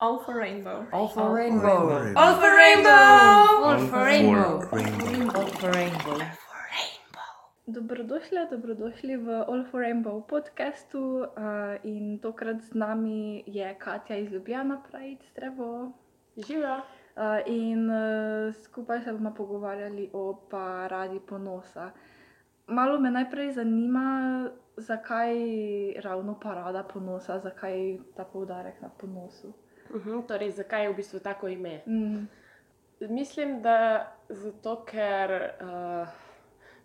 All for rainbow. All for rainbow. All for rainbow. All for rainbow. rainbow. All for rainbow. Dobrodošli, dobrodošli v All for Rainbow podkastu. Uh, in tokrat z nami je Katja iz Ljubljana, pravi Strevo. Živijo. Uh, in uh, skupaj se bomo pogovarjali o paradi ponosa. Malo me najprej zanima, zakaj ravno parada ponosa, zakaj ta poudarek na ponosu. Uhum, torej, zakaj je v bistvu tako ime? Mm. Mislim, da zato, ker uh,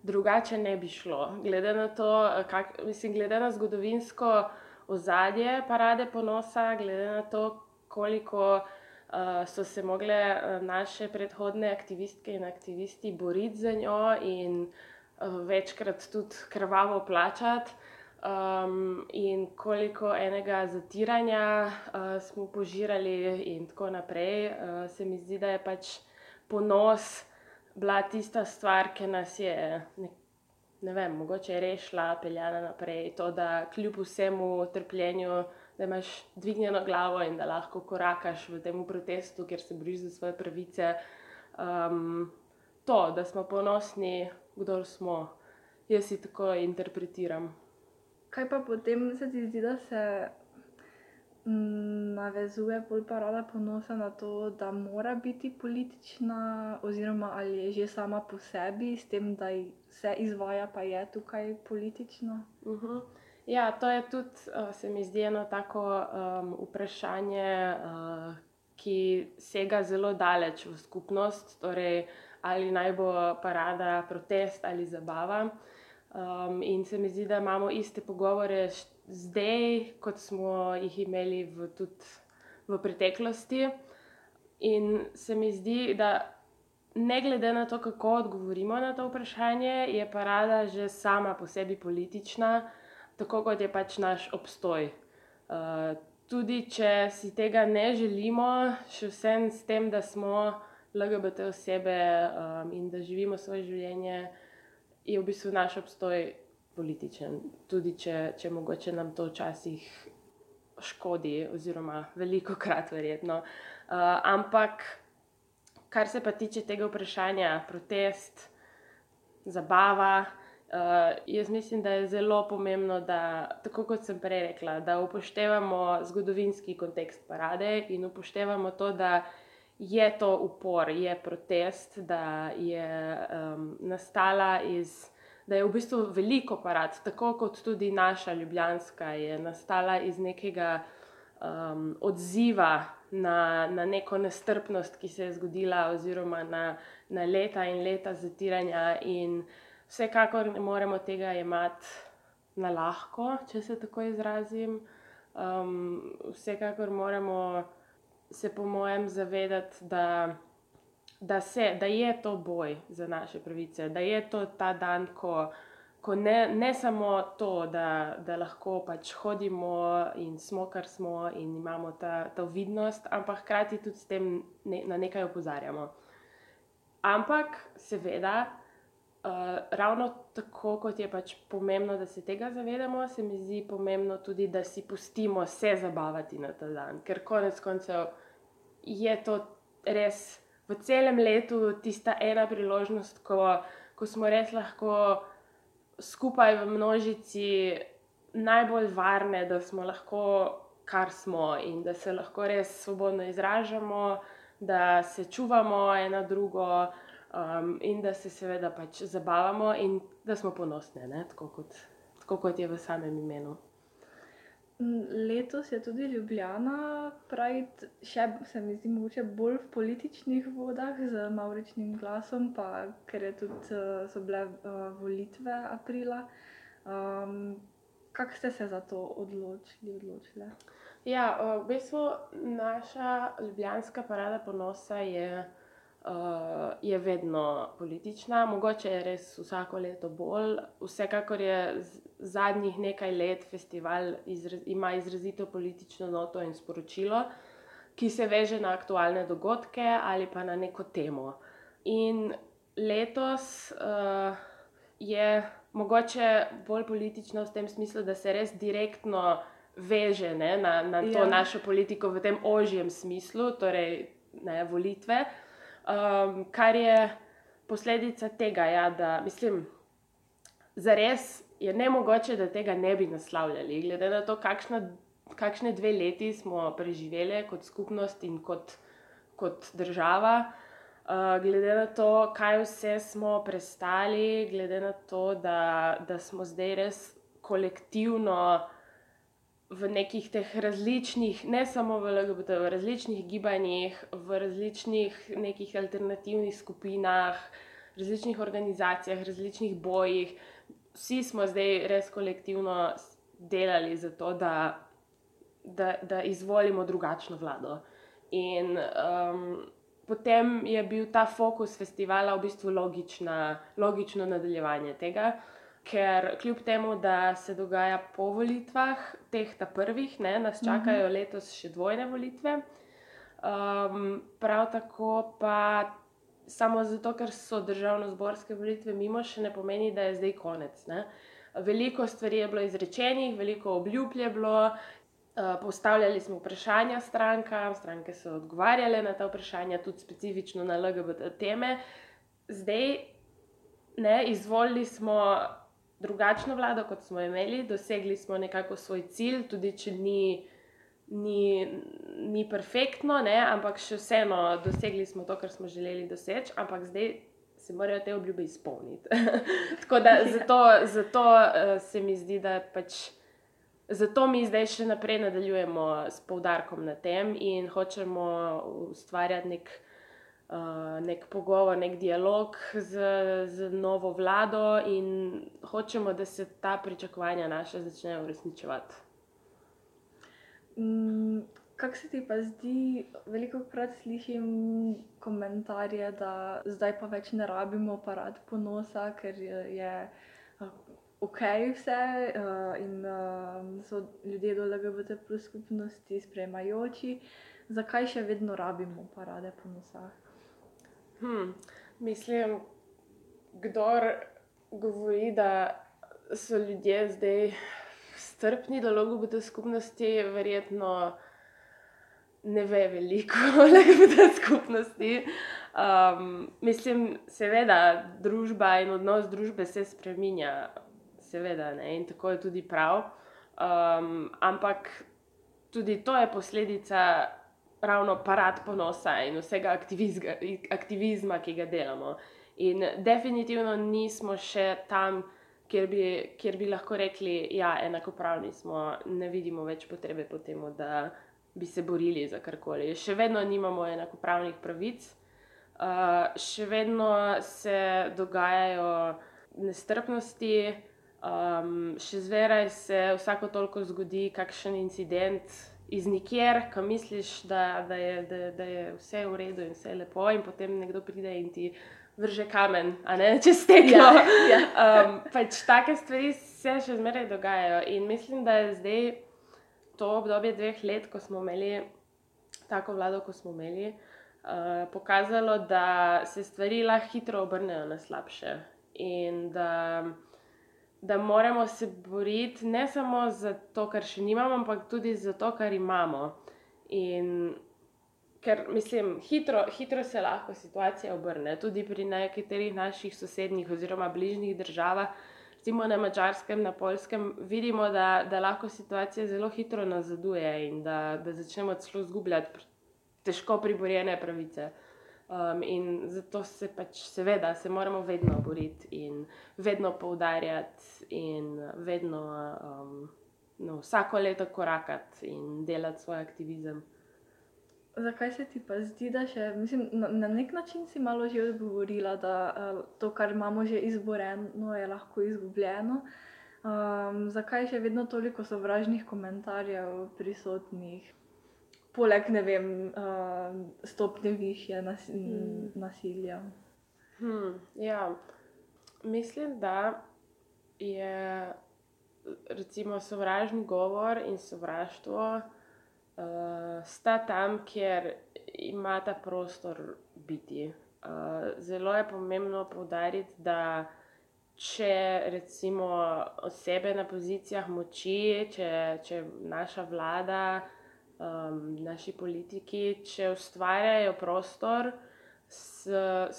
drugače ne bi šlo. Glede na to, eh, kak, mislim, glede na zgodovinsko ozadje parade ponosa, glede na to, koliko uh, so se mogle uh, naše predhodne aktivistke in aktivisti boriti za njo in uh, večkrat tudi krvavo plačati. Um, in koliko enega zatiranja uh, smo požirali, in tako naprej, uh, se mi zdi, da je pač ponos bila tista stvar, ki nas je, ne, ne vem, mogoče rešila, peljala naprej. To, da kljub vsemu trpljenju, da imaš dvignjeno glavo in da lahko korakaš v tem protestu, ker se boriš za svoje pravice. Um, to, da smo ponosni, kdo smo, jaz si tako interpretiram. Kaj pa potem se ti zdi, da se mm, navezuje bolj parada ponosa na to, da mora biti politična, oziroma ali je že sama po sebi, s tem, da se izvaja, pa je tukaj politična? Mhm. Ja, to je tudi, uh, se mi zdi, eno tako um, vprašanje, uh, ki sega zelo daleč v skupnost, torej ali naj bo parada protest ali zabava. Um, in se mi zdi, da imamo iste pogovore zdaj, kot smo jih imeli v, tudi v preteklosti. In se mi zdi, da ne glede na to, kako odgovorimo na to vprašanje, je parada že sama po sebi politična, tako kot je pač naš obstoj. Uh, tudi če si tega ne želimo, še vsem s tem, da smo LGBT osebe um, in da živimo svoje življenje, je v bistvu naš obstoj političen. Tudi če, če mogoče nam to včasih škodi, oziroma veliko krat verjetno. Uh, ampak, kar se pa tiče tega vprašanja, protest, zabava. Uh, jaz mislim, da je zelo pomembno, da, tako kot sem prej rekla, da upoštevamo zgodovinski kontekst parade in upoštevamo to, da je to upor, je protest, da je um, nastala iz, da je v bistvu veliko parad, tako kot tudi naša Ljubljanska, je nastala iz nekega um, odziva na, na neko nestrpnost, ki se je zgodila, oziroma na, na leta in leta zatiranja. In vsekakor ne moremo tega jemati na lahko, če se tako izrazim. Um, vsekakor moramo se, po mojem, zavedati, da, da, se, da je to boj za naše pravice, da je to ta dan, ko. Ko ne, ne samo to, da, da lahko pač hodimo in smo, kar smo, in imamo ta, ta vidnost, ampak hkrati tudi s tem ne, na nekaj opozarjamo. Ampak, seveda, ravno tako, kot je pač pomembno, da se tega zavedamo, se mi zdi pomembno tudi, da si pustimo se zabavati na ta dan. Ker konec koncev je to res v celem letu tista ena priložnost, ko, ko smo res lahko skupaj v množici najbolj varne, da smo lahko kar smo in da se lahko res svobodno izražamo, da se čuvamo ena drugo um, in da se seveda pač zabavamo in da smo ponosne, ne? tako kot, tako kot je v samem imenu. Letos je tudi Ljubljana, pravi, še se mi zdi, mogoče bolj v političnih vodah z Mauričnim glasom, pa ker je tudi, eh, so bile uh, volitve aprila. Um, Kako ste se za to odločili? odločile? Ja, uh, v bistvu naša ljubljanska parada ponosa je, uh, je vedno politična, mogoče je res vsako leto bolj. Vsekakor je zadnjih nekaj let festival izra, ima izrazito politično noto in sporočilo, ki se veže na aktualne dogodke ali pa na neko temo. In letos uh, je mogoče bolj politično v tem smislu, da se res direktno veže ne, na, na to Ja. našo politiko v tem ožjem smislu, torej ne, volitve, um, kar je posledica tega, ja, da mislim, zares je ne mogoče, da tega ne bi naslavljali, glede na to, kakšna, kakšne dve leti smo preživeli kot skupnost in kot, kot država. Uh, glede na to, kaj vse smo prestali, glede na to, da, da smo zdaj res kolektivno v nekih teh različnih, ne samo v LGBT, v različnih gibanjih, v različnih nekih alternativnih skupinah, različnih organizacijah, različnih bojih. Vsi smo zdaj res kolektivno delali za to, da, da, da izvolimo drugačno vlado. In um, potem je bil ta fokus festivala v bistvu logična, logično nadaljevanje tega, ker kljub temu, da se dogaja po volitvah, teh ta prvih, ne, nas čakajo letos še dvojne volitve. Um, prav tako pa samo zato, ker so državno-zborske volitve mimo, še ne pomeni, da je zdaj konec. Ne. Veliko stvari je bilo izrečenih, veliko obljub je bilo, uh, postavljali smo vprašanja strankam, stranke so odgovarjale na ta vprašanja, tudi specifično na LGBT teme. Zdaj, ne, izvolili smo drugačno vlado, kot smo imeli, dosegli smo nekako svoj cilj, tudi če ni, ni, ni perfektno, ne, ampak še vseeno dosegli smo to, kar smo želeli doseči, ampak zdaj se morajo te obljube izpolniti. Tako da zato, zato uh, se mi zdi, da pač. Zato mi zdaj še naprej nadaljujemo s poudarkom na tem in hočemo ustvarjati nek, uh, nek pogovor, nek dialog z, z novo vlado, in hočemo, da se ta pričakovanja naše začnejo uresničevati. Mm, Kako se ti pa zdi, veliko krat slišim komentarje, da zdaj pa več ne rabimo parad ponosa, ker je, eh, ok vse uh, in uh, so ljudje do LGBT skupnosti sprejemajoči. Zakaj še vedno rabimo parade ponosa? Hmm, mislim, kdor govori, da so ljudje zdaj strpni do LGBT skupnosti, verjetno ne ve veliko o LGBT skupnosti. Um, mislim, seveda, družba in odnos družbe se spreminja, seveda, ne, in tako je tudi prav. Um, ampak tudi to je posledica ravno parad ponosa in vsega aktivizma, ki ga delamo. In definitivno nismo še tam, kjer bi, kjer bi lahko rekli, da ja, enakopravni smo, ne vidimo več potrebe po tem, da bi se borili za karkoli. Še vedno nimamo enakopravnih pravic, uh, še vedno se dogajajo nestrpnosti. Um, še zmeraj se vsako toliko zgodi kakšen incident iz nikjer, ki misliš, da, da, je, da, da je vse v redu in vse lepo, in potem nekdo pride in ti vrže kamen, a ne čez steklo. Ja, um, pač take stvari se še zmeraj dogajajo. In mislim, da je zdaj to obdobje dveh let, ko smo imeli tako vlado, kot smo imeli, uh, pokazalo, da se stvari lahko hitro obrnejo na slabše. In da da moramo se boriti ne samo za to, kar še nimamo, ampak tudi za to, kar imamo. In ker mislim, hitro, hitro se lahko situacija obrne, tudi pri nekaterih naših sosednjih oziroma bližnjih državah, recimo na Mačarskem, na Polskem, vidimo, da, da lahko situacija zelo hitro nazaduje in da, da začnemo celo izgubljati težko priborjene pravice. Um, in zato se pač, seveda, se moramo vedno boriti in vedno poudarjati, in vedno um, no, vsako leto korakati in delati svoj aktivizem. Zakaj se ti pa zdi, da še, mislim, na, na nek način si malo že odgovorila, da uh, to, kar imamo že izboreno, je lahko izgubljeno? Um, zakaj je še vedno toliko sovražnih komentarjev prisotnih, poleg ne vem, uh, stopnje više nas, Hmm. nasilja? Hmm, ja, mislim, da je recimo sovražni govor in sovraštvo uh, sta tam, kjer ima ta prostor biti. Uh, zelo je pomembno poudariti, da če recimo osebe na pozicijah moči, če, če naša vlada, um, naši politiki, če ustvarjajo prostor s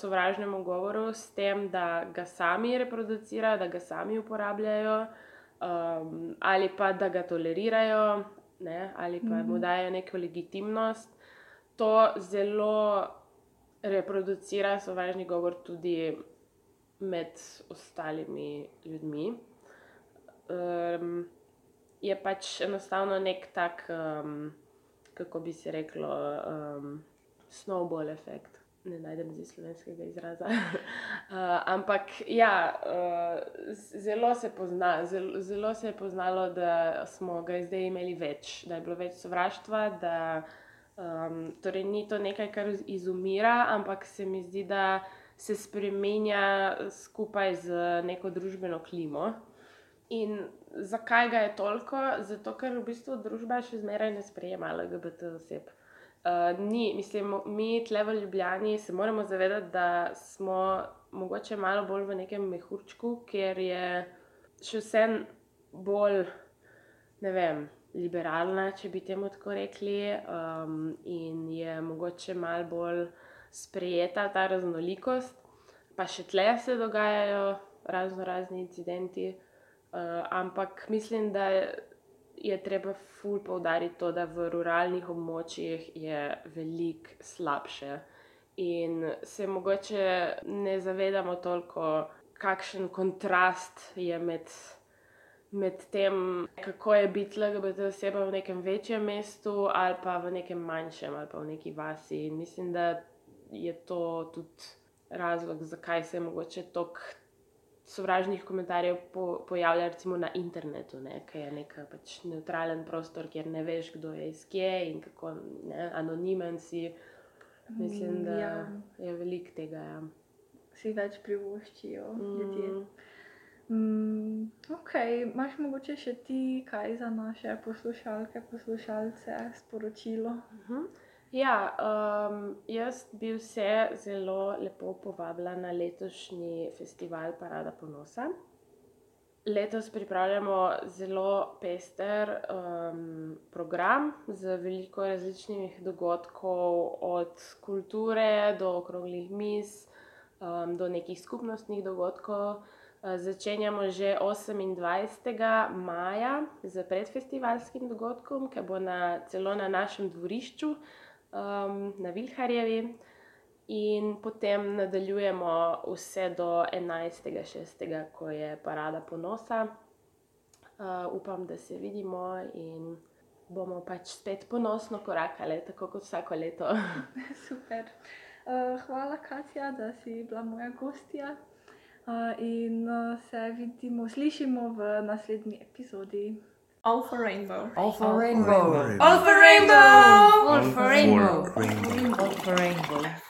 sovražnemu govoru, s tem, da ga sami reproducirajo, da ga sami uporabljajo, um, ali pa da ga tolerirajo, ne, ali pa mu dajo neko legitimnost, to zelo reproducira sovražni govor tudi med ostalimi ljudmi. Um, je pač enostavno nek tak, um, kako bi se reklo, um, snowball efekt. Ne najdem zdaj slovenskega izraza. uh, ampak ja, uh, zelo se pozna, zelo, zelo se je poznalo, da smo ga zdaj imeli več, da je bilo več sovraštva. Da, um, torej, ni to nekaj, kar izumira, ampak se mi zdi, da se spremenja skupaj z neko družbeno klimo. In zakaj ga je toliko? Zato, ker v bistvu družba še zmeraj ne sprejema LGBT oseb. Uh, mislim, mi tle v Ljubljani se moramo zavedati, da smo mogoče malo bolj v nekem mehurčku, ker je še vsem bolj, ne vem, liberalna, če bi temu tako rekli, um, in je mogoče malo bolj sprejeta ta raznolikost, pa še tle se dogajajo razno razni incidenti. Uh, ampak mislim, da je treba ful poudariti to, da v ruralnih območjih je veliko slabše. In se mogoče ne zavedamo toliko, kakšen kontrast je med, med tem, kako je biti LGBT oseba v nekem večjem mestu ali pa v nekem manjšem ali pa v neki vasi. In mislim, da je to tudi razlog, zakaj se je mogoče toliko sovražnih komentarjev po, pojavlja recimo na internetu, ki je nek pač neutralen prostor, kjer ne veš, kdo je iz kje in kako ne, anonimen si. Mislim, da Ja. je veliko tega. Ja. Si več privoščijo ljudje. Mm. Mm, ok, imaš mogoče še ti kaj za naše poslušalke, poslušalce, sporočilo? Mhm. Ja, um, jaz bi vse zelo lepo povabila na letošnji festival Parada Ponosa. Letos pripravljamo zelo pester um, program z veliko različnih dogodkov, od kulture do okroglih mis, um, do nekih skupnostnih dogodkov. Uh, Začenjamo že 28. maja z predfestivalskim dogodkom, ki bo na, celo na našem dvorišču um, na Vilharjevi, in potem nadaljujemo vse do 11.6., ko je parada ponosa. Uh, upam, da se vidimo in bomo pač spet ponosno korakali, tako kot vsako leto. Super. Uh, hvala, Katja, da si bila moja gostja. Uh, in uh, se vidimo, slišimo v naslednji epizodi. All for rainbow. All for rainbow. All for rainbow! All for rainbow. rainbow. All for rainbow.